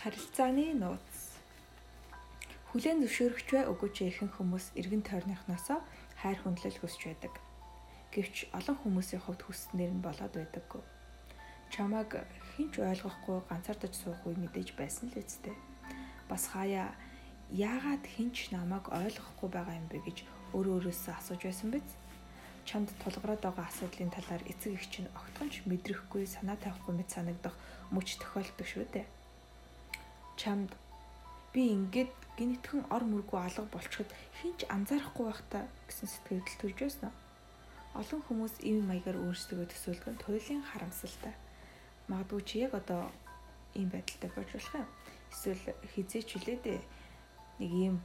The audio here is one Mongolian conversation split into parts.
Харилцааны нууц. Хүлээн зөвшөөрөгч бай өгөөч ихэнх хүмүүс эргэн тойрныхноосоо хайр хүндлэл хүсч байдаг. Гэвч олон хүмүүсийн хувьд хүснээр нь болоод байдаггүй. Чамаг хинч ойлгохгүй ганцаардаж суух үе мэдээж байсан л үсттэй. Бас хаяа яагаад хинч намайг ойлгохгүй байгаа юм бэ гэж өөрөө өөрөөсөө асууж байсан биз? Чамд тулгараад байгаа асуудлын талаар эцэг их чинь огтхонч мэдрэхгүй санаа тавихгүй мэт санагдах мөч тохиолддог шүү дээ чамд би ингээд гинэтхэн ор мөргөө алга болчиход хинч анзаарахгүй байхта гэсэн сэтгэл төрж байсан. Олон хүмүүс ийм маягаар өөрсдөө төсөөлгөн туйлын харамсалтай. Магадгүй чи яг одоо ийм байдалтай болж болох юм. Эсвэл хизээч хүлээдээ нэг ийм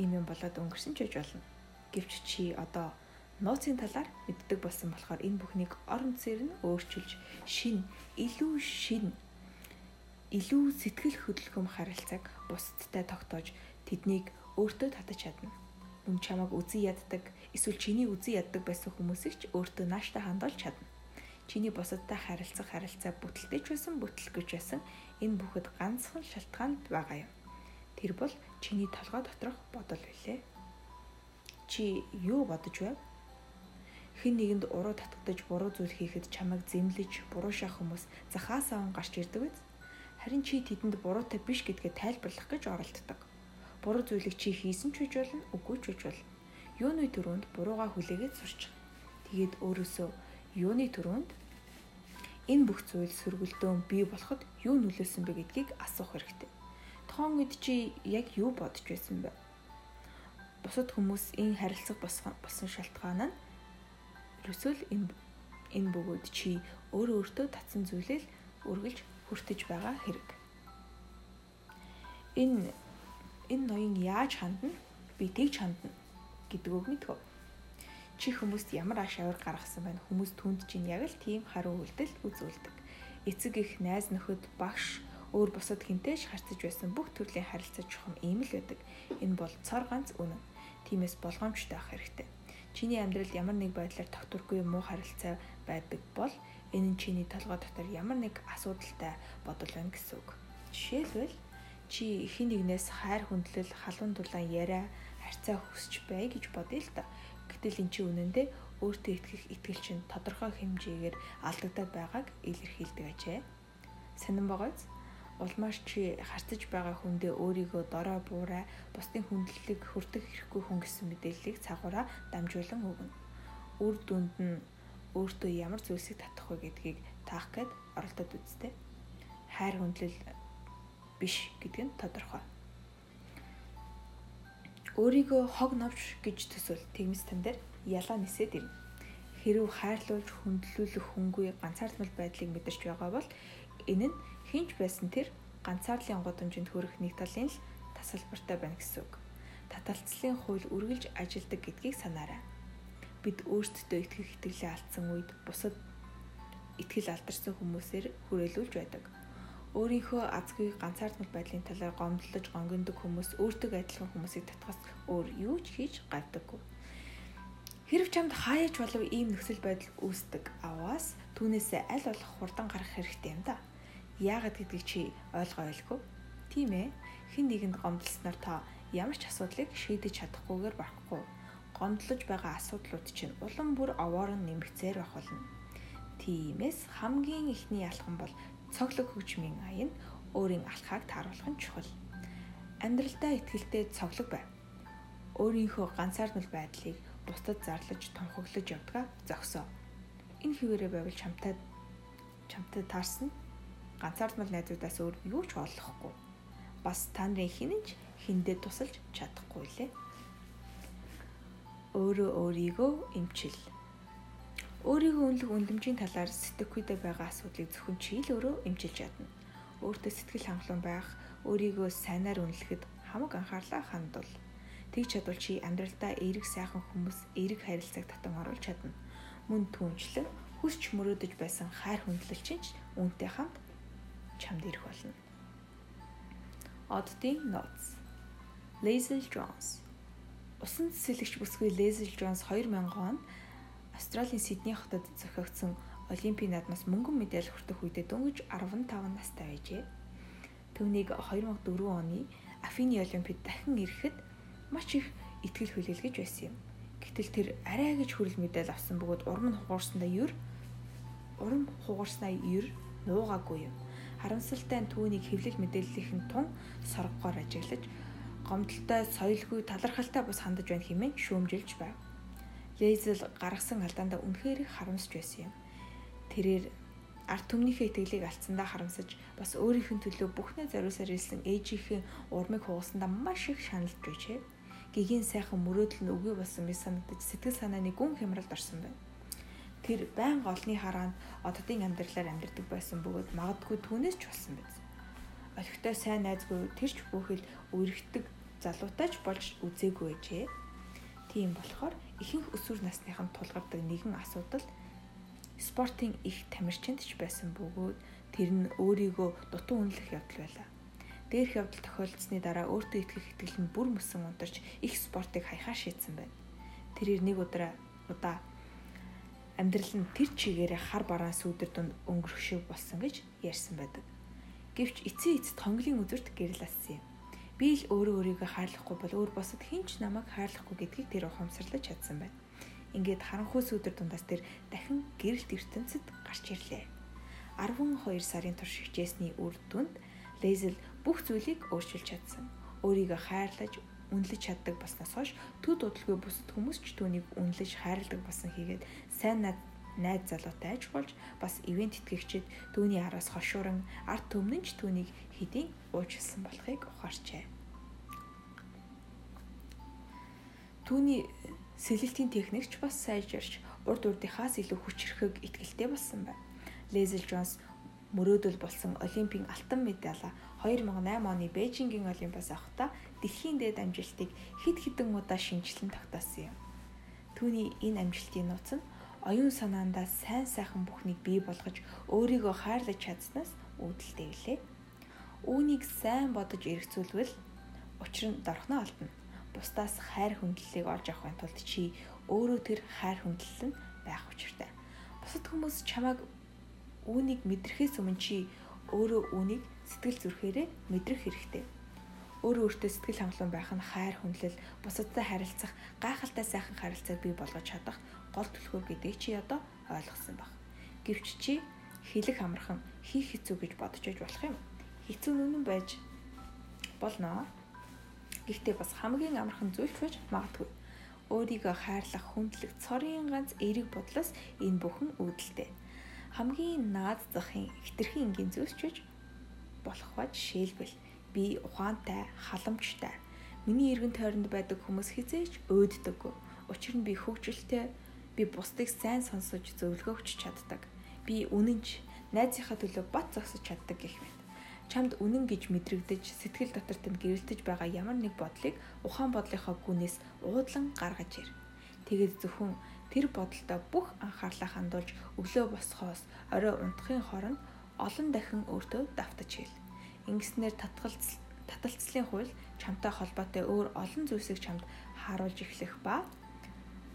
ийм юм болоод өнгөрсөн ч гэж болно. Гэвч чи одоо нууцын талаар мэддэг болсон болохоор энэ бүхнийг орон зэр нь өөрчилж шин илүү шин илүү сэтгэл хөдлөхөм харилцааг бусдтай тогтоож тэднийг өөртөө татаж чадна. Мөн чамайг үзий яддаг, эсвэл чиний үзий яддаг байсан хүмүүсийг ч өөртөө нааштай хандуулж чадна. Чиний бусадтай харилцах харилцаа бүтэлтэй ч байсан, бүтлэхгүй ч байсан энэ бүхэд ганцхан шалтгаан байгаа юм. Тэр бол чиний толгой доторх бодол билээ. Чи юу бодож байв? Хэн нэгэнд уруу татагдаж буруу зүйл хийхэд чамайг зэмлэж, буруу шах хүмүүс захаасаа он гарч ирдэг биз? Харин чи тэдэнд буруутай биш гэдгээ тайлбарлах гэж оролддог. Буруу зүйлийг чи хийсэн ч үж болно, үгүй ч болно. Юуны төрөнд бурууга хүлээгээд сурч. Тэгээд өөрөөсөө юуны төрөнд энэ бүх зүйл сөргөлдөөн бий болоход юу нөлөөлсөн бэ гэдгийг асуух хэрэгтэй. Тоон үед чи яг юу бодож байсан бэ? Бусад хүмүүс энэ харилцах болсон шалтгаан нь ерөөсөө л энэ энэ бөгөөд чи өөрөө өөртөө татсан зүйлээ үргэлж хүртэж байгаа хэрэг. Энэ энэ ноён яаж хандна? Би тэгж хандна гэдэг үг мэдгөө. Чи хүмүүст ямар аш авир гаргасан байна? Хүмүүс түнд чинь яг л тийм харуу үйлдэл үзүүлдэг. Эцэг их найз нөхөд багш өөр бусад хинтэж харцаж байсан бүх төрлийн харилцаа чухам ийм л байдаг. Энэ бол цор ганц үнэн. Тиймээс болгоомжтой ах хэрэгтэй. Чиний амьдралд ямар нэг байдлаар тогтворгүй муу харилцаа байдаг бол Энэ нь чиний толгой дотор ямар нэг асуудалтай бодол байна гэсэн үг. Жишээлбэл чи хин нэгнээс хайр хүндлэл, халуун дулаан яриа, харьцаа хүсч бай гэж бодъё л та. Гэтэл эн чи үнэндээ өөртөө итгэх итгэл чинь тодорхой хэмжээгээр алдагдаад байгааг илэрхийлдэг ажээ. Санан байгааз улмаас чи харцаж байгаа хүндээ өөрийгөө дорой буурай, бусдын хүндлэлийг хүртэх хэрэггүй хүн гэсэн мэдээллийг цагаараа дамжуулан өгнө. Үр дүнд нь өөртөө ямар зүйлсийг татах вэ гэдгийг таах гээд оролдоод үзтээ. Хайр хүндлэл биш гэдг нь тодорхой. Өөрийгөө хог новч гэж төсөөл тэгмэс тань дээр ялаа нисээд ирнэ. Хэрв хайрлуулж хөндлүүлэх хүнгүй ганцаардмал байдлыг мэдэрч байгаа бол энэ нь хинч байсан тэр ганцаарлын гудамжинд хүрэх нэг талын л тасалбартай байна гэсэн үг. Таталцлын хууль үргэлж ажилдаг гэдгийг санаарай бид өөрсдөө итгэх итгэлээ алдсан үед бусад итгэл алдарсан хүмүүсээр хүрээлүүлж байдаг. Өөрийнхөө азгүй ганцаардмал байдлын талаар гомдлож гонгиндог хүмүүс өөртөө адилхан хүмүүсийг татгаас өөр юу ч хийж гавдаггүй. Хэрв чамд хаяач болов ийм нөхцөл байдал үүсдэг аваас түүнээсээ аль болох хурдан гарах хэрэгтэй юм да. Яагаад гэдгийг чи ойлгоо ойлгүй. Тийм ээ. Хин нэгэнд гомдлсноор та ямар ч асуудлыг шийдэж чадахгүйгээр барахгүй гомдлож байгаа асуудлууд чинь улам бүр овоор нь нэмэгцээр байх болно. Тиймээс хамгийн ихний ялхан бол цоглог хөгжмийн аян өөрийн алхааг тааруулах нь чухал. Амьдралдаа ихтгэлтэй цоглог бай. Өөрийнхөө ганцаардмал байдлыг бусдад зарлаж тунхаглаж явдгаа зогсоо. Энэ хിവэрэ байвал чамтай чамтай таарсан ганцаардмал найзуудаас өөр юу ч олохгүй. Бас та нарын хинэнч хиндэ тусалж чадахгүй лээ өөрөө өөрийгөө эмчил. Өөрийгөө үнэлэх үнэлэмжийн талаар сэтгэхүйдээ байгаа асуудлыг зөвхөн чи л өөрөө эмчилж чадна. Өөртөө сэтгэл хангалуун байх, өөрийгөө сайнаар үнэлэхэд хамаг анхаарлаа хандуул. Тэг чадвал чи амьдралдаа эерэг сайхан хүмүүс, эерэг харилцааг татан оруулж чадна. Мөн түнчлэн хүсч мөрөөдөж байсан хайр хүндлэл чинь үнтэй хамт чамд ирэх болно. Оддын ноц. Leslie Jones Усан цэцэрлэгч бүсгүй Лезли Джонс 2000 онд Австралийн Сидней хотод зохиогдсон Олимпийн наадмаас мөнгөн медаль хүртэх үедээ дөнгөж 15 настай байжээ. Түүнийг 2004 оны Афины Олимпиад дахин ирэхэд маш их ихтгэл хүлээлгэж байсан юм. Гэтэл тэр арай гэж хүрэл мэдээлэл авсан бөгөөд урам нь хугарсандаа юр урам хугарснаа юр нуугаагүй юм. Харамсалтай нь түүнийг хэвлэл мэдээллийнхэн тун соргогоор ажиглаж гомдолтой соёлгүй талархалтай бус хандаж байна хэмээн шүүмжилж байв. Лейзел гаргасан алдаандаа үнэхээр их харамсж байсан юм. Тэрээр арт түмнийхээ итгэлийг алдсандаа харамсаж бас өөрийнх нь төлөө бүхнээ зориулсаар ирсэн ээжийнхээ урмыг хугасандаа маш их шаналж байжээ. Гэгийн сайхан мөрөөдөл нь өгөө болсон мэт санагдаж сэтгэл санааны гүн хямралд орсон байна. Тэр байн голны хараанд оддын амьдралаар амьдардаг байсан бөгөөд магадгүй түүнээс ч болсон биз. Олигтой сайн найзгүй тэрч бүхэл үргэлдэг залуутай ч болж үзээгүй ээжээ. Тийм болохоор ихэнх өсвөр насныхан тулгардаг нэгэн асуудал спортын их тамирчинд ч байсан бөгөөд тэр нь өөрийгөө дутуу үнэлэх явдал байлаа. Дээрх явдал тохиолдсны дараа өөртөө итгэх итгэл нь бүр мөсөн унтарч их спортыг хаяхаа шийдсэн байна. Тэрээр нэг удаа удаа амьдрал нь тэр чигээрээ хар бараан сүудэр дунд өнгөрөх шиг болсон гэж ярьсан байдаг. Гэвч эцээ эц тонглын үзүрт гэрэл ассан юм. Би л өөрөө өөрийгөө хаарлахгүй бол өөр босод хинч намайг хаарлахгүй гэдгийг тэр ухамсарлаж чадсан байна. Ингээд харанхуй сүдэр дундаас тэр дахин гэрэлт ертөнцид гарч ирлээ. 12 сарын турш хичээсний үр дүнд Лейзел бүх зүйлийг өөрчилж чадсан. Өөрийгөө хайрлаж, үнэлж чаддаг болсноос хойш төд удалгүй бусад хүмүүс ч түүнийг үнэлж хайрладаг болсон хийгээд сайн над найз залуутай аж болж бас ивент тэтгэгчид түүний араас хошууран арт төмнөнч түүнийг хэдийн уучлсан болохыг ухаарчээ. Түүний Сэлэлтийн техникч бас сайжирч урд урдынхаас илүү хүчрэхэг итгэлтэй болсон байна. Лезел Джонс мөрөөдөл болсон Олимпийн алтан медаля 2008 оны Бээжингийн Олимпиас авахдаа дэлхийн дээд амжилтыг хэд хэдэн удаа шинжилэн тогтоосон юм. Түүний энэ амжилтын нууц нь оюун санаандаа сайн сайхан бүхнийг бий болгож өөрийгөө хайрлаж чадсанаас үүдэлтэй гэлээ. Үүнийг сайн бодож эргцүүлвэл учир нь дорхноо олдно бусдаас хайр хүндлэлийг олж авахын тулд чи өөрөө тэр хайр хүндлэл нь байх учиртай. Бусад хүмүүс чамайг үүнийг мэдрэхээс өмнө чи өөрөө үүнийг сэтгэл зүрхээрээ мэдрэх хэрэгтэй. Өөрөө өөртөө сэтгэл хангалуун байх нь хайр хүндлэл, бусадтай харилцах, гайхалтай сайхан харилцааг бий болгож чадах гол түлхүүр гэдгийг чи одоо ойлгосон баг. Гэвч чи хэлэх амархан, хийх хэцүү гэж бодож иж болох юм. Хэцүү нүнэн байж болно. Гэхдээ бас хамгийн амархан зүйл ч магадгүй. Өөрийгөө хайрлах, хүндлэх цорын ганц эерэг бодлоос энэ бүхэн үүдэлтэй. Хамгийн наад захын хитрхийн энгийн зүйлс ч болох ба жишээлбэл би ухаантай, халамжтай. Миний эргэн тойронд байдаг хүмүүс хизээч өөддөггүй. Учир нь би хөвгөлтэй, би бусдыг сайн сонсож зөвлөгөө өгч чаддаг. Би үнэнч найзынхаа төлөө бат зогсож чаддаг гэх мэт чамд үнэн гэж мэдрэгдэж сэтгэл дотор тань гэрэлтэж байгаа ямар нэг бодлыг ухаан бодлынхоо гүнээс уудлан гаргаж ир. Тэгээд зөвхөн тэр бодолтой бүх анхаарлаа хандуулж өглөө босхоос орой унтахын хооронд олон дахин өөртөө давтаж хэл. Ингэснээр татгалц таталцлын хууль чамтай холбоотой өөр олон зүйлсийг чамд харуулж эхлэх ба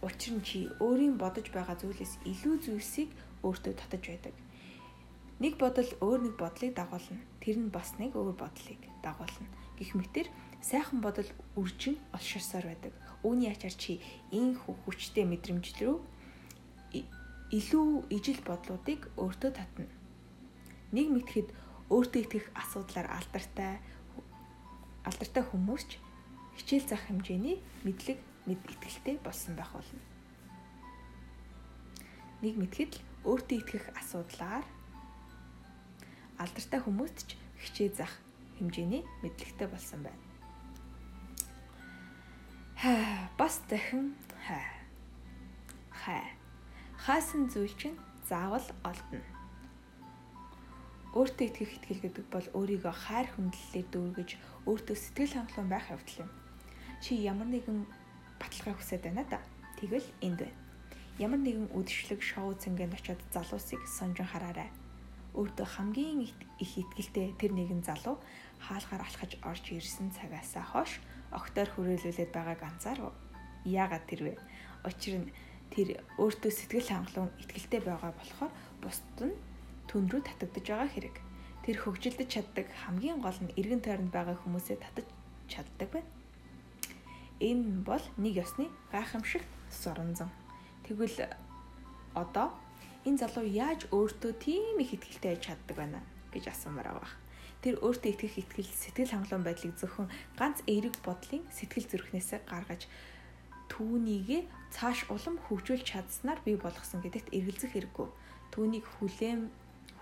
учир нь чи өөрийн бодож байгаа зүйлээс илүү зүйлсийг өөртөө татаж байдаг. Нэг бодол өөр нэг бодлыг дагуулна. Тэр нь бас нэг өөр бодлыг дагуулна. Гэх мэтэр сайхан бодол үржин олширсаар байдаг. Үүний ачаар чи энэ хүчтэй мэдрэмж рүү илүү ижил бодлуудыг өөртөө татна. Нэг мэдхэд өөртөө итгэх асуудлаар алдартай алдартай хүмүүс ч хичээл зах хэмжээний мэдлэг мэд итгэлтэй болсон байх болно. Нэг мэдхэд өөртөө итгэх асуудлаар алдартай хүмүүст ч хичээ зах хэмжээний мэдлэгтэй болсон байна. Хаа бас дахин хаа. Хаа. Хаасан зүйл чинь заавал олдно. Өөртөө итгэх итгэл гэдэг бол өөрийгөө хайр хүндлэлээр дүүргэж өөртөө сэтгэл хангалуун байх явдал юм. Чи ямар нэгэн баталгаа хүсэж байна да. Тэгвэл энд байна. Ямар нэгэн үдшилэг шоу цэнгэнд очиод залуусыг сонжин хараарай өөртөө хамгийн их ихтгэлтэй тэр нэгэн залуу хаалгаар алхаж орж ирсэн цагаасаа хойш огтоор хүрээлүүлээд байгааг анзаарв. Яагаад тэрвэ? Учир нь тэр өөртөө сэтгэл хангалуун ихтгэлтэй байгаа болохоор бусд нь түн рүү татагдж байгаа хэрэг. Тэр хөгжилдөж чаддаг хамгийн гол нь эргэн тойронд байгаа хүмүүсээ татаж чаддаг байна. Энэ бол нэг ёсны гайхамшигт соронзон. Тэгвэл одоо энэ залуу яаж өөртөө тийм их ихтэй байж чаддаг байна гэж асуумаар байгаа. Тэр өөртөө итгэх итгэл сэтгэл хангалуун байдлыг зөвхөн ганц эерэг бодлын сэтгэл зүрхнээсээ гаргаж түүнийгээ цааш улам хөгжүүлж чадсанаар бий болгосон гэдэгт эргэлзэх хэрэггүй. Түүнийг хүлээн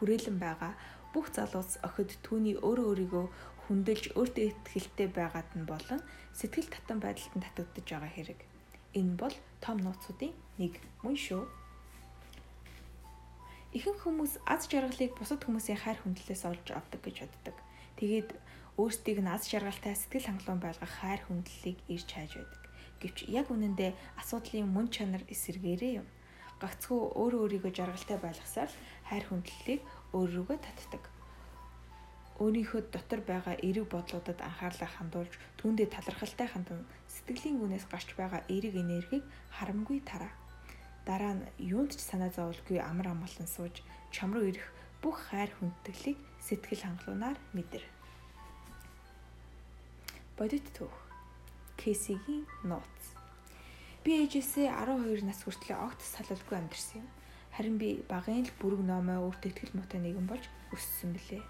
хүрээлэн байгаа бүх залуус охид түүний өөрөө өөрийгөө хүндэлж өөртөө ихтэй байгаад нь болон сэтгэл татан байдалд нь татагдж байгаа хэрэг. Энэ бол том нууцуудын нэг мөн шүү. Ихэнх хүмүүс аз жаргалыг бусад хүмүүсийн хайр хүндлээс олж авдаг гэж боддог. Тэгээд өөрсдийг нь аз жаргалтай сэтгэл хангалуун байлгах хайр хүндлэлийг ирж хайж байдаг. Гэвч яг үнэндээ асуудлын мөн чанар эсэргээрээ юм. Гагцхүү өөрөө өөрийгөө жаргалтай байлгасаар хайр хүндлэлийг өөрөөгөө татдаг. Өөрийнхөө дотор байгаа эерэг бодлуудад анхаарлаа хандуулж түүндээ талархалтай хандан сэтгэлийн гүнээс гарч байгаа эерэг энергийг харамгүй тараа дараа нь юунд ч санаа зовлгүй амар амгалан сууж чам руу ирэх бүх хайр хүндэтгэлийг сэтгэл хангалуунаар мэдэр. Бодит түүх. Кэсигийн нууц. Би ээжээсээ 12 нас хүртэл огт салалгүй амьдэрсэн юм. Харин би багын л бүрэг номоо өөртөө ихтгэл муутай нэгэн болж өссөн билээ.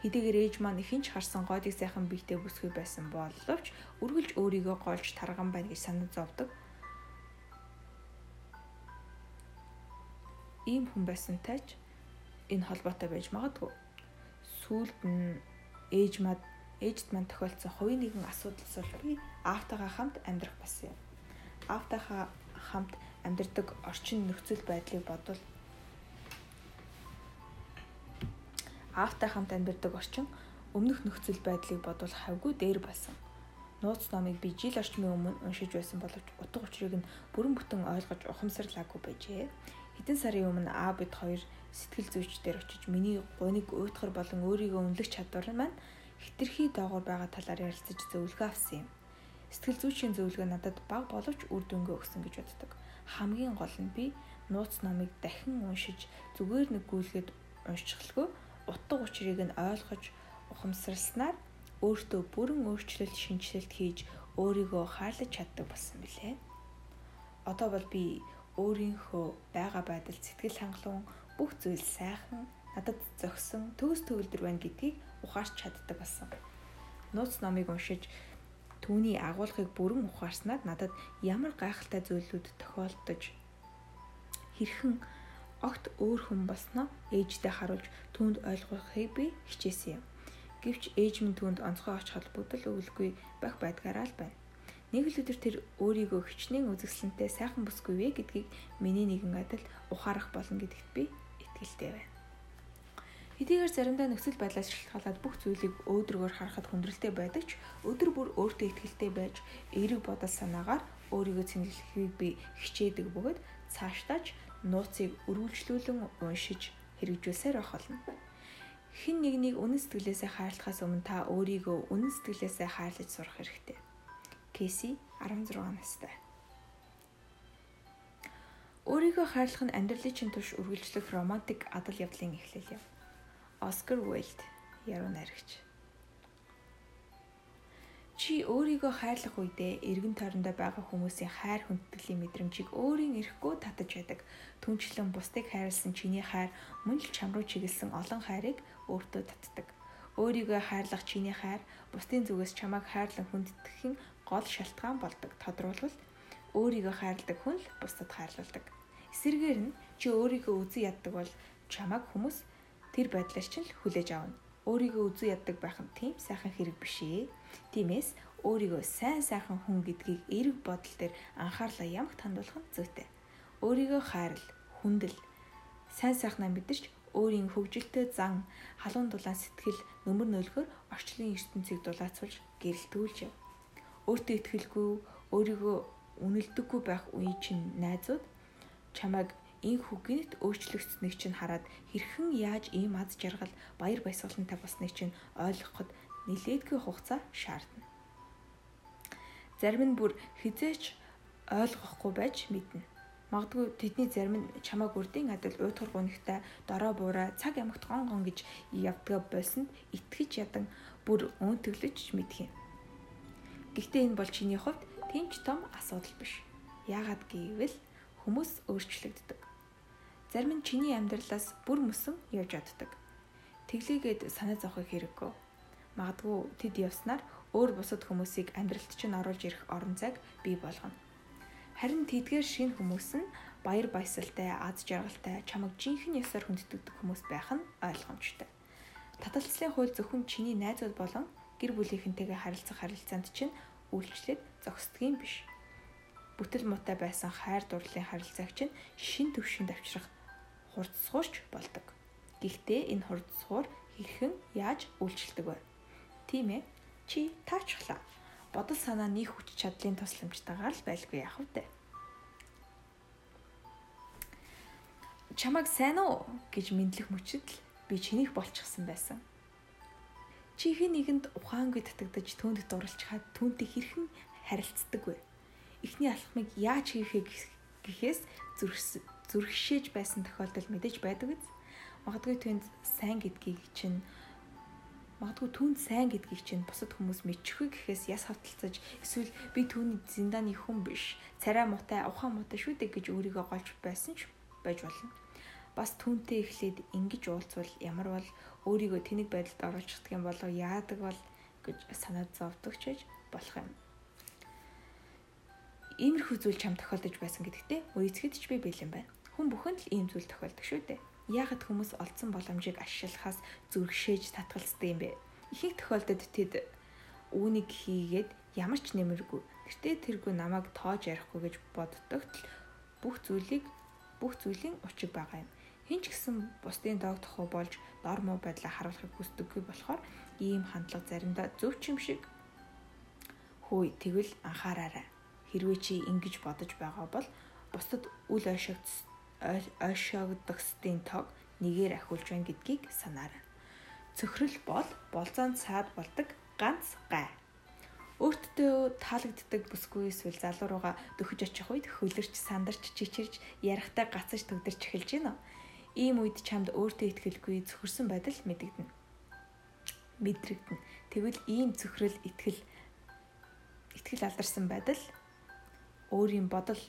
Хэдийгээр ээж маань ихэнч харсан гойдыг сайхан биетэй бүсгүй байсан боловч үргэлж өөрийгөө голж тарган байна гэж санаа зовдөг ийм хүн байсантай ч энэ холбоотой байж магадгүй. Сүүлд нь ээж мад ээжд маань тохиолдсон хувийн нэгэн асуудал бол би аавтайгаа хамт амьдрах байсан юм. Аавтайгаа хамт амьдрдаг орчин нөхцөл байдлыг бодвол аавтай хамт амьдардаг орчин өмнөх нөхцөл байдлыг бодвол хавгүй дээр байсан. Нууц номыг би жил орчмын өмнө уншиж байсан боловч утга учирыг нь бүрэн бүтэн ойлгож ухамсарлаагүй байжээ. Хэдэн сарын өмнө аа бид хоёр сэтгэл зүйчдэр очиж миний гуниг уйтгар болон өөрийгөө үнэлэх чадвар маань хитрхи доогуур байгаа талаар ярилцаж зөвлөгөө авсан юм. Сэтгэл зүйчийн зөвлөгөө надад баг боловч үр дүнгээ өгсөн гэж боддог. Хамгийн гол нь би нууц номыг дахин уншиж зүгээр нэг гүйлгээд уншчихлгүй утга учирыг нь ойлгож ухамсарласнаар өөртөө бүрэн өөрчлөлт шинжилэлт хийж өөрийгөө хаалж чаддаг болсон билээ. Одоо бол би өөрийнхөө байгаа байдал сэтгэл хангалуун бүх зүйл сайхан надад зохисон төгс төгөлдөр байна гэдгийг ухаарч чаддаг болсон. Нууц номыг уншиж түүний агуулгыг бүрэн ухаарснаар надад ямар гайхалтай зүйлүүд тохиолдож хэрхэн огт өөр хүн болсноо ээждээ харуулж түүнд ойлгохыг би хичээсэн юм. Гэвч ээж минь түүнд онцгой оч холбогдол өгөлгүй байх байдгаараа л байна. Нэг л өдөр тэр өөрийгөө хичнээн үзэсгэлэнтэй сайхан бүсгүй вэ гэдгийг миний нэгэн адил ухаарах болно гэдэгт би итгэлтэй байна. Хэдийгээр заримдаа нөхцөл байдлаас шалтгаалаад бүх зүйлийг өөдрөгөр харахад хүндрэлтэй байдаг ч өдөр бүр өөртөө итгэлтэй байж эерэг бодол санаагаар өөрийгөө цэнгэлэхийг би хичээдэг бөгөөд цаашдаач нууцыг өргөлжлүүлэн уншиж хэрэгжүүлсээр байх болно. Хин нэгнийг үнэн сэтгэлээсээ хайрлахаас өмнө та өөрийгөө үнэн сэтгэлээсээ хайрлаж сурах хэрэгтэй. Кэси 16 настай. Өөрийгөө хайрлах нь амьдралын чинь турш үргэлжлэх романтик адал явдлын эхлэл юм. Оскар Уайлд яруу найрагч. Чи өөрийгөө хайрлах үедээ эргэн тойрондоо байгаа хүмүүсийн хайр хүндэтгэлийн мэдрэмжийг өөрийн эрэхгүй татаж байдаг. Түнчлэн бусдыг хайрлсан чиний хайр мөн л чам руу чиглэсэн олон хайрыг өөртөө татдаг. Өөрийгөө хайрлах чиний хайр бусдын зүгээс чамайг хайрлан хүндэтгэхийн гол шалтгаан болдог. Тодруулбал өөрийгөө хайрладаг хүн л бусдад хайрлуулдаг. Эсвэргээр нь чи өөрийгөө үзэн яддаг бол чамайг хүмүүс тэр байдлаас ч л хүлээж авна. Өөрийгөө үзэн яддаг байх нь тийм сайхан хэрэг биш ээ. Тиймээс өөрийгөө сайн сайхан хүн гэдгийг эерэг бодол дээр анхаарлаа ямагт хандуулах нь зүйтэй. Өөрийгөө хайрл, хүндэл, сайн сайхнаа мэдэрч өөрийн хөгжилтэй зан, халуун дулаан сэтгэл, нөмөр нөлгөөр орчлын ертөнцийг дулаацуулж гэрэлтүүлж яв өөртөө ихтгэлгүй өөрийгөө үнэлдэггүй байх үе чинь найзууд чамайг энэ хүгийнт өөрчлөгдсөнийг чинь хараад хэрхэн яаж ийм аз жаргал баяр баясгалантай болсныг чинь ойлгоход нилээдгүй хугацаа шаардна. Зарим нь бүр хизээч ойлгохгүй байж мэднэ. Магадгүй тэдний зарим нь чамааг үрдийн адил уйтгар гунигтай дорой буурай цаг ямагт гон гон гэж явдгаа болсонд итгэж ядан бүр өөнтөглөж мэдх юм. Гэхдээ энэ бол чиний хувьд тэмч том асуудал биш. Яагаад гэвэл хүмүүс өөрчлөгддөг. Зарим нь чиний амьдралаас бүр мөсөн явж чаддаг. Тэглээгээд санаа зовхох хэрэггүй. Магадгүй тэд явснаар өөр бусад хүмүүсийг амьдралд чинь оруулж ирэх орон зайг бий болгоно. Харин тэдгээр шинэ хүмүүс нь баяр баясгалтай, аз жаргалтай, чамайг жинхэнэ ёсоор хүндэтгдэг хүмүүс байх нь ойлгомжтой. Таталцлын хууль зөвхөн чиний найзууд болон гэр бүлийнхэнтэйгээ харилцах харилцаанд чинь үйлчлээд зогсдгийн биш. Бүтэл муутай байсан хайр дурлалын харилцааг чинь шин төвшөнд авчрах хурцсуурч болдог. Гэхдээ энэ хурцсуур хэрхэн яаж үйлчлдэг вэ? Тийм ээ. Чи таачглаа бодол санаа нийх хүч чадлын тусламжтайгаар л байлгүй яах вэ? Чамайг сайн уу гэж мэдлэх мөчөд л би чинийх болчихсон байсан. Чи хэн нэгэнд ухаангүй татагдаж түүнд дурлцхаад түүнтэй хэрхэн харилцдаг вэ? Эхний алхмыг яаж хийхээ гэхээс зүрхшээж байсан тохиолдол мэдэж байдаг биз? Магадгүй түүнд сайн гэдгийг чинь магадгүй түүнд сайн гэдгийг чинь бусад хүмүүс мэдчихвэ гэхээс яс хавталцаж эсвэл би түүний зиндааны хүн биш царай муутай ухаан муутай шүү дээ гэж өөрийгөө голж байсан ч байж болно. Бас түүнтэй эхлээд ингэж уулзвал ямар бол өөрийгөө тэнэг байдалд оруулчихдаг юм болов яадаг бол гэж санаад зовдог ч болох юм. Иймэрхүү зүйл чам тохиолдож байсан гэдэгтээ үецгэд ч би бэлэн байна. Хүн бүхэнд л ийм зүйл тохиолдог шүү дээ яагаад хүмүүс олдсон боломжийг ашиглахаас зүрхшээж татгалздаг юм бэ? Ихэнх тохиолдолд тэд үүнийг хийгээд ямар ч нэмэргүй. Тэртээ тэргүй намайг тоож ярихгүй гэж боддогт л бүх зүйлийг бүх зүйлийн учиг байгаа юм. Хинч гэсэн бусдын дог тохоо болж дор муу байдлаа харуулахыг хүсдэггүй болохоор ийм хандлага заримдаа зөв ч юм шиг хөөе тэгвэл анхаараарай. Хэрвээ чи ингэж бодож байгаа бол бусдад үл ойшогдсон ойшоогдохстын тог нэгээр ахиулж байна гэдгийг санаарай. Цөхрөл бол болзоонд саад болдог ганц гай. Өөртөө таалагддаг бүсгүй эсвэл залуу руугаа дөхөж очих үед хөлөрч, сандарч, чичирж, ярахтай гацаж төгдөрч эхэлж гинэ. Ийм үед чамд өөртөө ихтгэлгүй зөвхөрсөн байдал мэдэгдэнэ. Мэдрэгдэнэ. Тэгвэл ийм зөвхрөл итгэл итгэл алдарсан байдал өөрийн бодол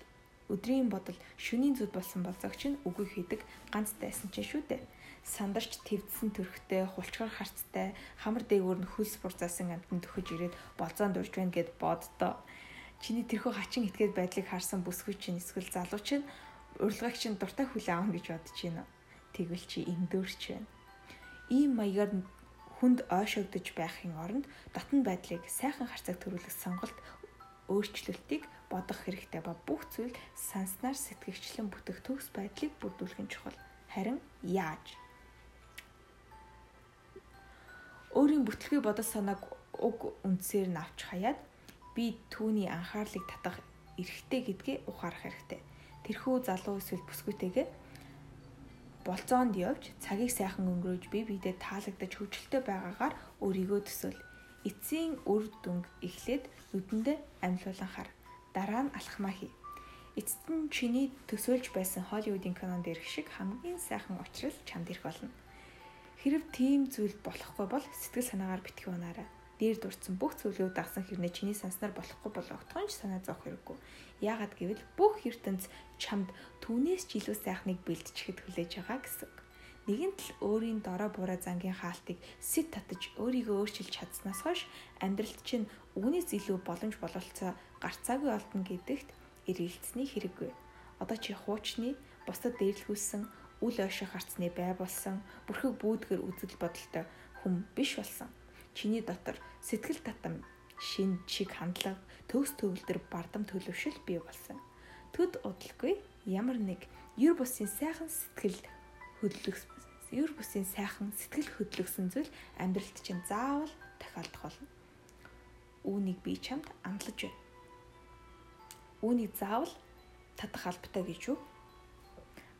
Өдрийн бодол шөнийн зүд болсон болцогч нь үгүй хийдэг ганц дайсан ч шүү дээ. Сандарч твдсэн төрхтэй, хулчгаар харцтай, хамар дээгүүр нь хөлс бурцаасан амтнд төхөж ирээд болзоонд урж байна гэд боддоо. Чиний тэрхүү хачин итгээд байдлыг харсан бүсгүй чинь эсвэл залуу чинь урилгыг чинь дуртай хүлээ аавна гэж бодож байна. Тэгвэл чи эндөрч байна. Ийм маягаар хүнд ойшогдож байхын оронд дотн байдлыг сайхан харцаг төрүүлэх сонголт өөрчлөлтийг бодох хэрэгтэй ба бүх зүйл санснаар сэтгэгчлэн бүтэх төгс байдлыг бүрдүүлэх нь чухал. Харин яаж? Өөрийн бүтлгүй бодол санааг уг үндсээр нь авч хаяад би түүний анхаарлыг татах эрхтэй гэдгээ ухаарах хэрэгтэй. Тэрхүү залуу эсвэл бүсгүйтэйгээ болцоонд явж цагийг сайхан өнгөрөөж бие биедээ таалагдаж хөвчлөлтэй байгаагаар өөрийгөө төсөөл эцсийн үр дүнг эхлээд нүдэндээ амьлуулан хар. Дараа нь алхмаа хий. Эцэст нь чиний төсөөлж байсан Холливуудын кинонд ирэх шиг хамгийн сайхан учрал чамд ирэх болно. Хэрв тийм зүйл болохгүй бол сэтгэл санаагаар битгий унаарай. Дээр дурдсан бүх зүйлүүд дагсан хэрнээ чиний санснаар болохгүй бол огтхонч санаа зовх хэрэггүй. Яагаад гэвэл бүх ертөнц чамд түүнээс ч илүү сайхныг бэлдчихэд хүлээж байгаа гэсэн нэгэн тал өөрийн дорой буруу зангийн хаалтыг сэт татаж өөрийгөө өөрчилж чадсанаас хойш амьдралд чинь үүнээс илүү боломж бололцоо гарцаагүй олдно гэдэгт эргэлцсэний хэрэггүй. Одоо чи хуучны бусдад дээрлэхүүлсэн үл ойших харцны бай болсон бүрхэг бүүдгэр үзэл бодолтой хүн биш болсон. Чиний дотор сэтгэл татам шин чиг хандлага төгс төвлөр бардам төлөвшил бий болсон. Төд удалгүй ямар нэг юр бусын сайхан сэтгэл хөдлөх ер бүсийн сайхан сэтгэл хөдлөсөн зүйл амьдралд чинь заавал тохиолдох болно. Үүнийг би чамд амлаж байна. Үүнийг заавал татах албатай гэж юу?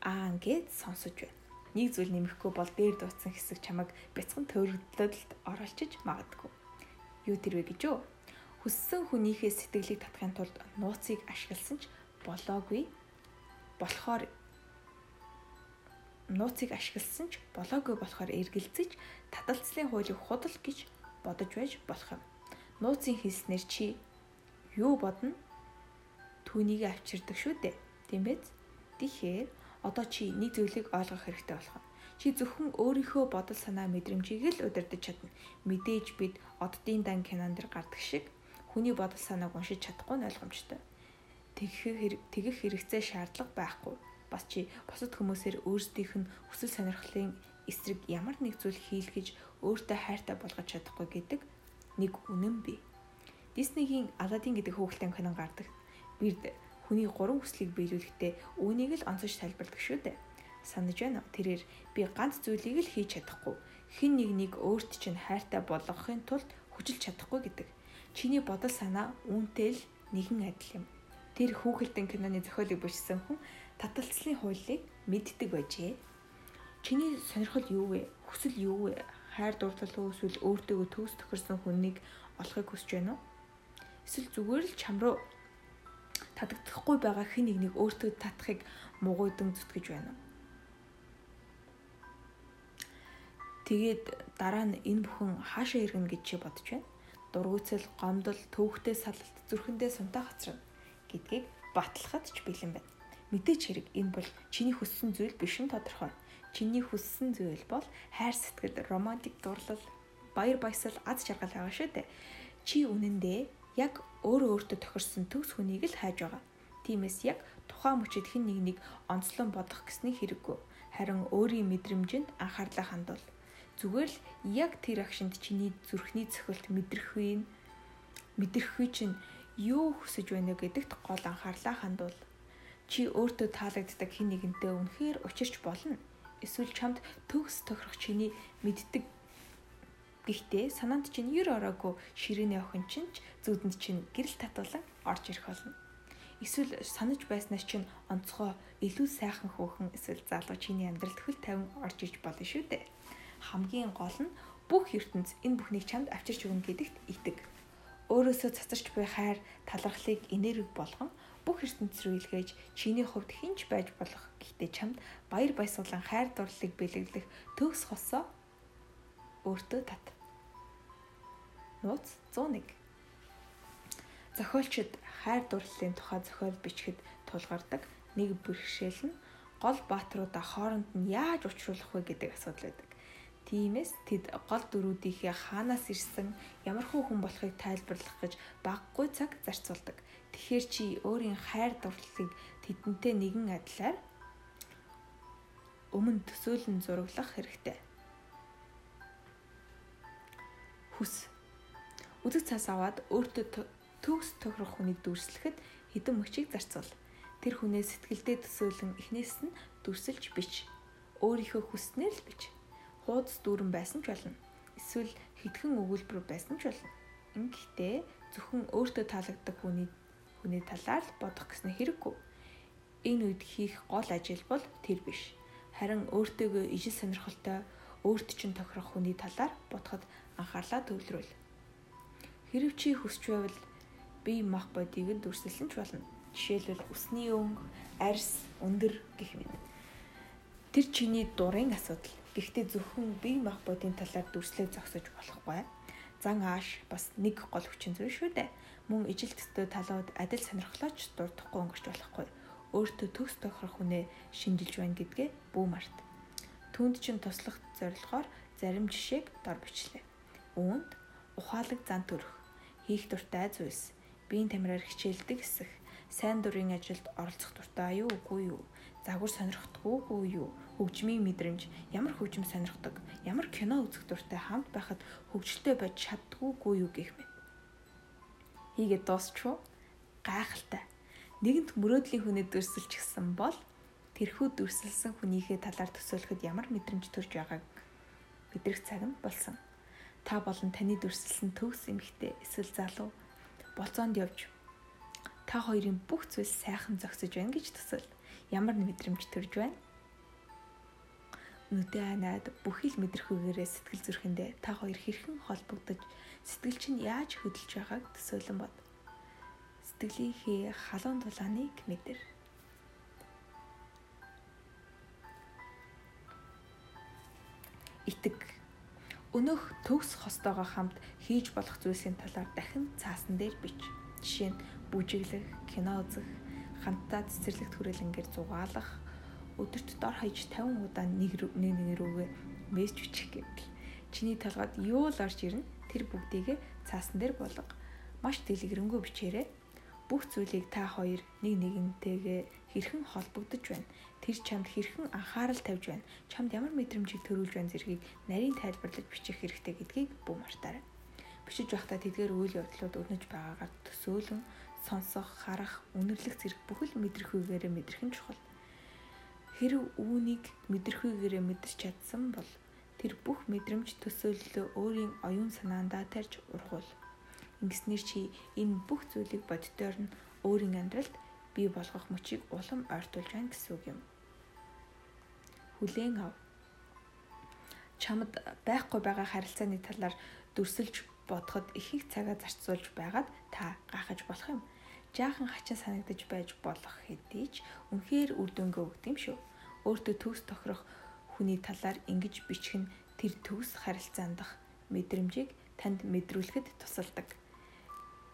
Аа ингээд сонсож байна. Нэг зүйл нэмэхгүй бол дээр дууцсан хэсэг чамайг бяцхан төрөлдөлд оруулчиж магадгүй. Юу тэрвэ гэж юу? Хүссэн хүнийхээ сэтгэлийг татахын тулд нууцыг ашигласан ч болоогүй болохоор нууцыг ашигласан ч болоогүй болохоор эргэлзэж таталцлын хуулийг худал гэж бодож байж болох юм. Нууцын хэлснээр чи юу бодно? Түүнийг авчирдаг шүү дээ. Тийм биз? Тэгэхээр одоо чи нэг зүйлийг ойлгох хэрэгтэй болох юм. Чи зөвхөн өөрийнхөө бодол санаа мэдрэмжийг л удирдах чадна. Мэдээж бид оддын дан кинон дэр гардаг шиг хүний бодол санааг уншиж чадахгүй нь ойлгомжтой. Тэгэх тэгэх хэрэгцээ шаардлага байхгүй. Бас чи бусад хүмүүсээр өөрсдийнх нь хүсэл сонирхлын эсрэг ямар нэг зүйл хийлгэж өөртөө хайртай болгож чадахгүй гэдэг нэг үнэн бий. Диснейгийн Аладдин гэдэг хүүхэлдэйн кинон гардаг. Бирд хүний гурван хүслийг биелүүлэхдээ үүнийг л онцож тайлбарладаг шүү дээ. Санаж байна уу? Тэрээр би ганц зүйлийг л хийж чадахгүй. Хин нэг нэг өөрт чинь хайртай болгохын тулд хүчилж чадахгүй гэдэг Чиний бодол санаа үүнтэй л нэгэн адил юм. Тэр хүүхэлдэн киноны зохиолыг бичсэн хүн таталцлын хуулийг мэддэг байжээ. Чиний сонирхол юу вэ? Хүсэл юу вэ? Хайр дурлал уу эсвэл өөртөөгөө төгс тохирсон хүнийг олохыг хүсэж байна уу? Эсвэл зүгээр л чам руу татагдахгүй байгаа хэн нэгнийг өөртөө татахыг мугуйдан зүтгэж байна? Тэгээд дараа нь энэ бүхэн хаашаа иргэнэ гэж чи бодож байна? дургуйцэл, гомдол, төвхтэй салалт, зүрхэндээ сунтаа хоцрно гэдгийг батлахад ч бэлэн байна. Мэдээч хэрэг энэ бол чиний хүссэн зүйл биш нь тодорхой. Чиний хүссэн зүйл бол хайр сэтгэл, романтик дурлал, баяр баясгал, аз жаргал байгаа шүү дээ. Чи үнэндээ яг өөрөө өөртөө тохирсон төгс хүнийг л хайж байгаа. Тиймээс яг тухайн мөчөд хэн нэг нэг онцлон бодох гэсний хэрэггүй. Харин өөрийн мэдрэмжинд анхаарлаа хандуул. Зүгээр л яг тэр агшинд чиний зүрхний цохилт мэдрэхүй мэдрэхүй чинь юу хүсэж байна гэдэгт гол анхаарлаа хандуул. Чи өөртөө таалагддаг хэн нэгэнтэй үнэхээр учирч болно. Эсвэл чамд төгс тохирох чиний мэддэг Гэхдээ санаанд чинь ер ороогүй ширээний охин чинь зүудэнд чинь гэрэл татуулан орж ирэх болно. Эсвэл санаж байснаас чинь онцгой илүү сайхан хөөхөн эсвэл залуу чиний амьдралд хөл тавин орж иж болно шүү дээ хамгийн гол нь бүх ертөнц энэ бүхнийг чамд авчирч өгнө гэдэгт итэг. Өөрөөсөө цацарч буй хайр, талархлыг энерги болгон бүх ертөнц рүү илгээж чиний хувьд хинч байж болох гэхдээ чамд баяр баясгалан хайр дурлалыг бэлэглэх төгс хосоо өөртөө тат. Нууц 101 Зохиолчид хайр дурлалын тухай зохиол бичгэд тулгардаг нэг бэрхшээл нь гол баатруудаа хооронд нь яаж уулзруулах вэ гэдэг асуудал байдаг. Тиймээс тэд гол дөрүүдийнхээ хаанаас ирсэн ямар хүн болохыг тайлбарлах гэж баггүй цаг зарцуулдаг. Тэгэхээр чи өөрийн хайр дурлалыг тэдэнтэй нэгэн адилаар өмнө төсөөлөн зураглах хэрэгтэй. Хүс. Үзэг цаас аваад өөртөө төгс тохирох хүнийг дүрслэхэд хэдэн мөчийг зарцуул. Тэр хүнээ сэтгэлдээ төсөөлөн эхнээс нь дүрсэлж бич. Өөрийнхөө хүснээр л бич хуудас дүүрэн байсан ч болно. Эсвэл хитгэн өгүүлбэр байсан ч болно. Ингэхдээ зөвхөн өөртөө таалагддаг хүний хүний талаар л бодох гэсэн хэрэггүй. Энэ үед хийх гол ажил бол тэр биш. Харин өөртөөгөө ижил сонирхолтой өөрт чинь тохирох хүний талаар бодоход анхаарлаа төвлөрүүл. Хэрв чи хүсч байвал бие мах бодийг нь дүрсэлсэн ч болно. Жишээлбэл үсний өнгө, арьс, өндөр гэх мэт. Тэр чиний дурын асуудал. Гэхдээ зөвхөн бие мах бодийн талаар дүрслэг зогсож болохгүй. Зан ааш бас нэг гол хүчин зүйл шүү дээ. Мөн ижил төстэй талууд адил сонирхлооч дурдахгүй өнгөрч болохгүй. Өөртөө төгс тохирох хүнээ шинжилж байна гэдгээ бүү март. Түүнд чинь туслах зорилгоор зарим жишээг дор бичлээ. Үүнд ухаалаг зан төрөх, хийх дуртай зүйлс, биеийн тамираар хичээлдэг хэсэх, сайн дурын ажилд оролцох дуртай юу үгүй юу, загвар сонирхдаггүй юу, хөгжмийн мэдрэмж, ямар хөгжим сонирхдаг, ямар кино үзэх дуртай хамт байхад хөгжилтэй байж чаддгүйгүй юу гэх мэт. Хийгээд дуусчихв. Гайхалтай. Нэгэнт мөрөөдлийн хүнээ дүрсэлчихсэн бол тэрхүү дүрсэлсэн хүнийхээ талаар төсөөлөхөд ямар мэдрэмж төрж байгааг мэдрэх цаг нь болсон та болон таны дүрслсэн төгс эмэгтэй эсвэл залуу болцоонд явж та хоёрын бүх зүйл сайхан зогсож байна гэж төсөл. Ямар мэдрэмж төрж байна? Нүдэ ханаад бүхий л мэдрэхүйгээрээ сэтгэл зүрхэндээ та хоёр хэрхэн холбогдож сэтгэл чинь яаж хөдөлж байгааг төсөөлөн бод. Сэтгэлийнхээ халуун дулааныг мэдэр. Итэг Өнөөх төгс хостоогоо хамт хийж болох зүйлсийн талаар дахин цаасан дээр бич. Жишээ нь бүжиглэх, кино үзэх, хамтдаа цэцэрлэгт хүрээлэнгээр зугаалах, өдөрт дор хаяж 50 удаа нэг нэг нэг рүүгээ мессеж бичих гэвэл чиний толгойд юу л орж ирнэ тэр бүгдийг цаасан дээр болго. Маш дэлгэрэнгүй бичээрэй. Бүх зүйлийг та хоёр нэг нэгнтэйгээ хэрхэн холбогдож байна. Тэр чамд хэрхэн анхаарал тавьж байна. Чамд ямар мэдрэмжийг төрүүлж байна зэргийг нарийн тайлбарлаж бичих хэрэгтэй гэдгийг бүү мартаарай. Бичиж байхдаа тэдгээр үйл явдлууд өрнөж байгаагаар төсөөлөн сонсох, харах, үнэрлэх зэрэг бүхэл мэдрэхүйгээрээ мэдрэх нь чухал. Хэрв үүнийг мэдрэхүйгээрээ мэдэрч чадсан бол тэр бүх мэдрэмж төсөөллөө өөрийн оюун санаандаа тарьж ургуул. Ингэснээр чи энэ бүх зүйлийг боддоор нь өөрийн амьдралд бий болгох мөчийг улам ойртуулж байна гэсэн үг юм. Хүлээн ав. Чамд байхгүй байгаа харилцааны талаар дүрсэлж бодоход их их цагаа зарцуулж байгаад та гахаж болох юм. Жаахан хачин санагдаж байж болох хэдий ч үнэхээр үр дүнгээ өгд юм шүү. Өөртөө төгс тохирох хүний талаар ингэж бичих нь тэр төгс харилцаанд дах мэдрэмжийг танд мэдрүүлэхэд тусалдаг.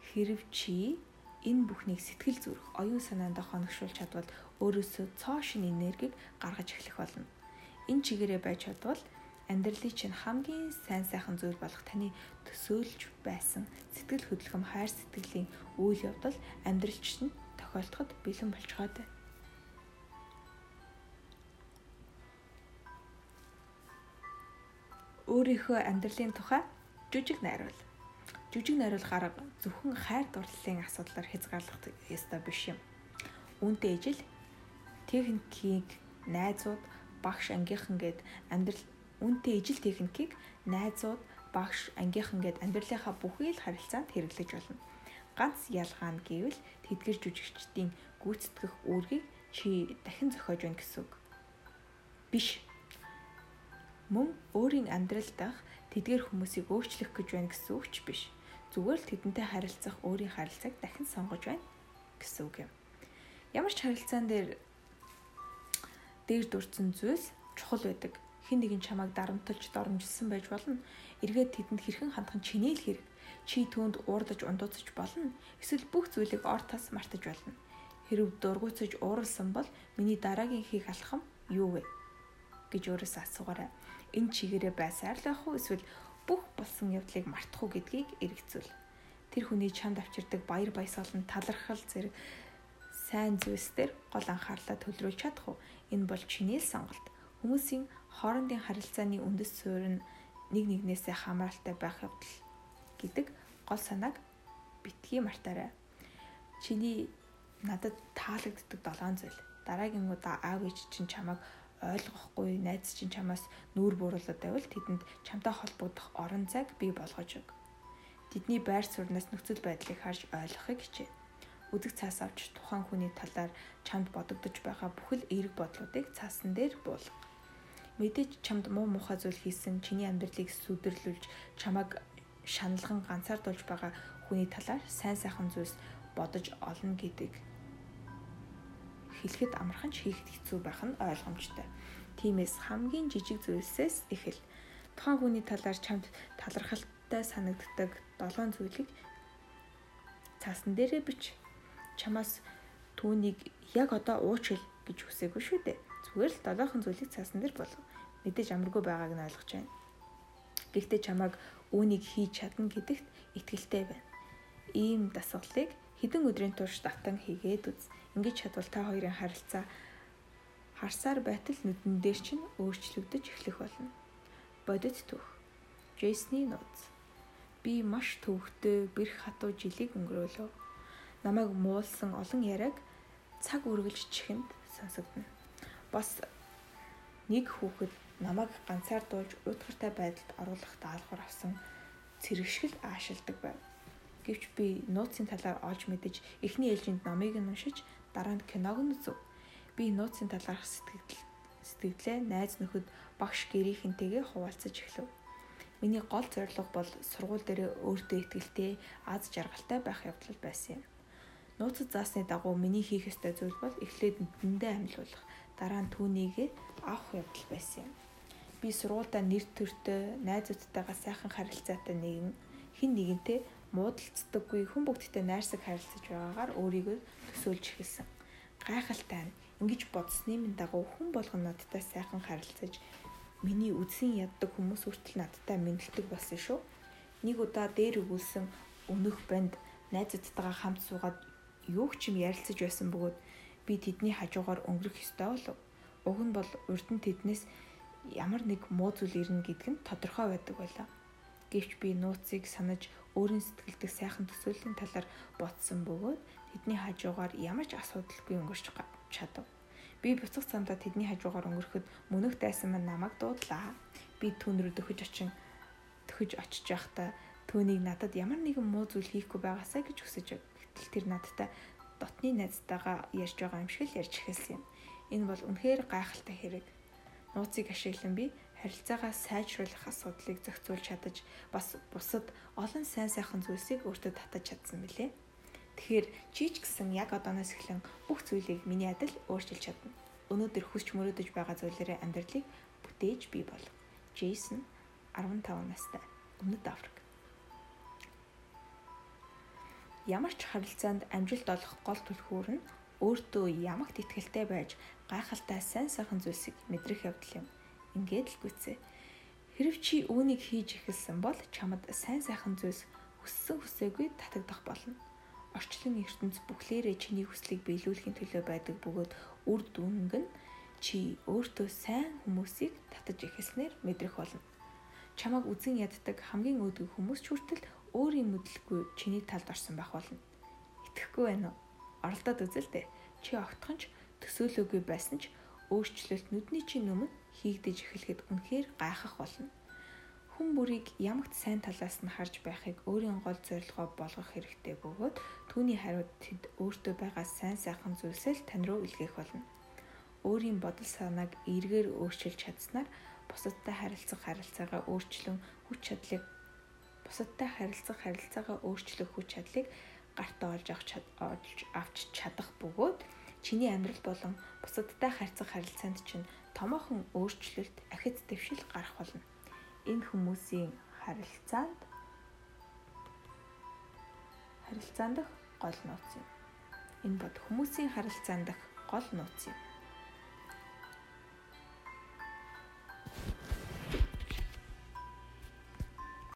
Хэрв чи энэ бүхнийг сэтгэл зүрх, оюун санаанд хоногшуулж чадвал өөрөөсөө цоо шин энергийг гаргаж эхлэх болно. Энэ чигээрээ байж чадвал амьдралын чинь хамгийн сайн сайхан зүйл болох таны төсөөлж байсан сэтгэл хөдлөм хайр сэтгэлийн үйл явдал амьдралч нь тохиолдоход бэлэн болчиход байна. өөрийнхөө амьдралын тухай жүжиг найруул. Жүжиг найруулах арга зөвхөн хайр дурлалын асуудлаар хязгаарлах ёстой биш юм. Үүнтэй ижил техникийг найзууд, багш ангийнхан гээд амьдрал үнтэй ижил техникийг найзууд, багш ангийнхан гээд амьдралынхаа бүхий л харилцаанд хэрэглэж болно. Ганц ялгаа нь гэвэл тэдгэр жүжигчдийн гүйцэтгэх үүргийг чи дахин зохиож байна гэсэн үг. Биш мөн өөрийн амьдрал дах тэдгээр хүмүүсийг өөрчлөх гэж байна гэсэн үг ч биш. Зүгээр л тэдэнтэй харилцах өөрийн харилцааг дахин сонгож байна гэсэн үг юм. Ямар ч харилцаан дээр дээр дурдсан зүйлс чухал байдаг. Хин нэгэн чамайг дарамтлж доромжилсан байж болно. Эргээд тэдэнд хэрхэн хандах нь чиний л хэрэг. Чи түүнд уурдаж ундууцаж болно. Эсвэл бүх зүйлийг ор тас мартаж болно. Хэрв дургуутсаж ууралсан бол миний дараагийн хийх алхам юу вэ? гэж өөрөөсөө асуугаарай энэ чигээрээ байсаар л ах уу эсвэл бүх болсон явдлыг мартах уу гэдгийг эргэцүүл. Тэр хүний чамд авчирдаг баяр баясгалан талархал зэрэг сайн зүйлсээр гол анхаарлаа төлрүүлж чадах уу? Энэ бол чиний л сонголт. Хүмүүсийн хоорондын харилцааны үндэс суурь нь нэг нэгнээсээ хамааралтай байх явдал гэдэг гол санааг битгий мартаарай. Чиний надад таалагддаг долоон зүйл. Дараагийн удаа аав ээж чинь чамайг ойлгохгүй найз чинь чамаас нүүр бууруулаад байвал тэдэнд чамтай холбогдох орон зайг бий болгож өг. Тэдний байр сууриас нөхцөл байдлыг харж ойлгохыг хичээ. Үзэг цаас авч тухайн хүний талаар чамд бодогдож байгаа бүхэл эерэг бодлуудыг цаасан дээр буул. Мэдээж чамд муу мухай зүйл хийсэн чиний амьдралыг сүдэрлүүлж чамайг шаналган ганцаардуулж байгаа хүний талаар сайн сайхан зүйлс бодож олно гэдэг хэлэхэд амархан ч хийхэд хэцүү байх нь ойлгомжтой. Тиймээс хамгийн жижиг зүйлсээс эхэл. Тухайн хүний талаар чамд талархалтай санагддаг долоон зүйлийг цаасан дээрээ бич. Чамаас түүнийг яг одоо уучил гэж хүсээгүй шүү дээ. Зүгээр л долоохон зүйлийг цаасан дээр болов. Мэдээж амаргүй байгааг нь ойлгож байна. Гэхдээ чамайг үүнийг хийж чадна гэдэгт итгэлтэй байна. Ийм дасгалыг хэдэн өдрийн турш давтан хийгээд үз. Ингэж чадвал та хоёрын харилцаа харсаар байтал нүдэн дээр чинь өөрчлөгдөж эхлэх болно. Бодит түүх. Джейсны нууц. Би маш төвөгтэй бэрх хатуу жилиг өнгөрөөлөө. Намайг муулсан олон яриаг цаг үргэлж чихэнд сонсогдно. Бас нэг хүүхэд намайг ганцаардуулж уйтгартай байдалд оруулах даалгавар авсан цэрэгшгэл аашилдаг байв. Гэвч би нууцын талаар олж мэдэж эхний ээлжинд номыг нь уншиж дараа нь киног нь үзв. Би нууцын талаарх сэтгэл сэтгэлээ найз нөхөд багш гэрийнхэнтэйгээ хуваалцаж эхлэв. Миний гол зорилго бол сургууль дээр өөртөө ихтэй аз жаргалтай байх явдал байсан юм. Нууцад заасны дагуу миний хийх ёстой зүйл бол эхлээд нүдэндээ амьлуулах, дараа нь түүнийг авах явдал байсан юм. би сургуультай нэр төртэй, найзуудтайгаа сайхан харилцаатай нэгэн хин нэгэнтэй муудалцдаггүй хүн бүгдтэй найрсаг харилцаж байгаагаар өөрийгөө төсөөлж эхэлсэн. Гайхалтай нь ингэж бодсны минь дагуу хүн болгон надтай сайхан харилцаж миний үдсийн яддаг хүмүүс хүртэл надтай мэдлдэг болсон шүү. Нэг удаа дээр өгүүлсэн өнөх банд найзуудтайгаа хамт суугаад юу ч юм ярилцаж байсан бөгөөд би тэдний хажуугаар өнгөрөх ёстой болов. Уг нь бол урд нь тэднээс ямар нэг муу зүйл ирнэ гэдг нь тодорхой байдаг байлаа. Гэвч би нууцыг санаж өөрийн сэтгэлдээ сайхан төсөөллийн талаар бодсон бөгөөд тэдний хажуугаар ямар ч асуудалгүй өнгөрч чадав. Би буцах замдаа тэдний хажуугаар өнгөрөхөд мөнөх дайсан маань намайг дуудлаа. Би түүн рүү дөхөж очин дөхөж очиж байхдаа түүнийг надад ямар нэгэн муу зүйл хийхгүй байгаасаа гэж хүсэж гэтэл тэр надтай дотны найзтайгаа ярьж байгаа юм шиг л ярьж эхэлсэн юм. Энэ бол үнэхээр гайхалтай хэрэг нууцыг ашиглан би харилцаагаа сайжруулах асуудлыг зохицуулж чадаж бас бусад олон сайн сайхан зүйлсийг өөртөө татаж чадсан билээ. Тэгэхээр чи ч гэсэн яг одооноос эхлэн бүх зүйлийг миний адил өөрчилж чадна. Өнөөдөр хүсч мөрөөдөж байгаа зүйлээрээ амьдралыг бүтээж бий бол. Джейсон 15 настай. Өмнөд Африк. Ямар ч харилцаанд амжилт олох гол түлхүүр нь өөртөө ямагт ихтгэлтэй байж гайхалтай сайн сайхан зүйлсийг мэдрэх явдал юм. Ингээд л гүцээ. Хэрв чи үүнийг хийж эхэлсэн бол чамд сайн сайхан зүйлс хүссэн хүсээгүй татагдах болно. Орчлон ертөнц бүхлээрээ чиний хүслийг биелүүлэхийн төлөө байдаг бөгөөд үр дүнг нь чи өөртөө сайн хүмүүсийг татаж эхэлснээр мэдрэх болно. Чамайг үзэн яддаг хамгийн өөдгөө хүмүүс ч хүртэл өөрийн мэдлэггүй чиний талд орсон байх болно. Итгэхгүй байна уу? оролдоод үзэлтэй. Чи огтхон ч төсөөлөөгүй байсан ч өөрчлөлт нүдний чинь өмнө хийгдэж эхлэхэд үнэхээр гайхах болно. Хүн бүрийг ямагт сайн талаас нь харж байхыг өөрийн гол зорилгоо болгох хэрэгтэй бөгөөд түүний хариуд тэд өөртөө байгаа сайн сайхан зүйлсээ тань руу илгээх болно. Өөрийн бодол санааг эргээр өөрчилж чадсанаар бусадтай харилцах харилцаагаа өөрчлөн хүч чадлыг бусадтай харилцах харилцаагаа өөрчлөх хүч чадлыг гартаа олж авч авч чадах бөгөөд чиний амьдрал болон бусадтай харьцах харилцаанд чинь томоохон өөрчлөлт ахиц дэвшил гарах болно. Энэ хүмүүсийн харилцаанд харилцаан дах гол нууц юм. Энэ бод хүмүүсийн харилцаан дах гол нууц юм.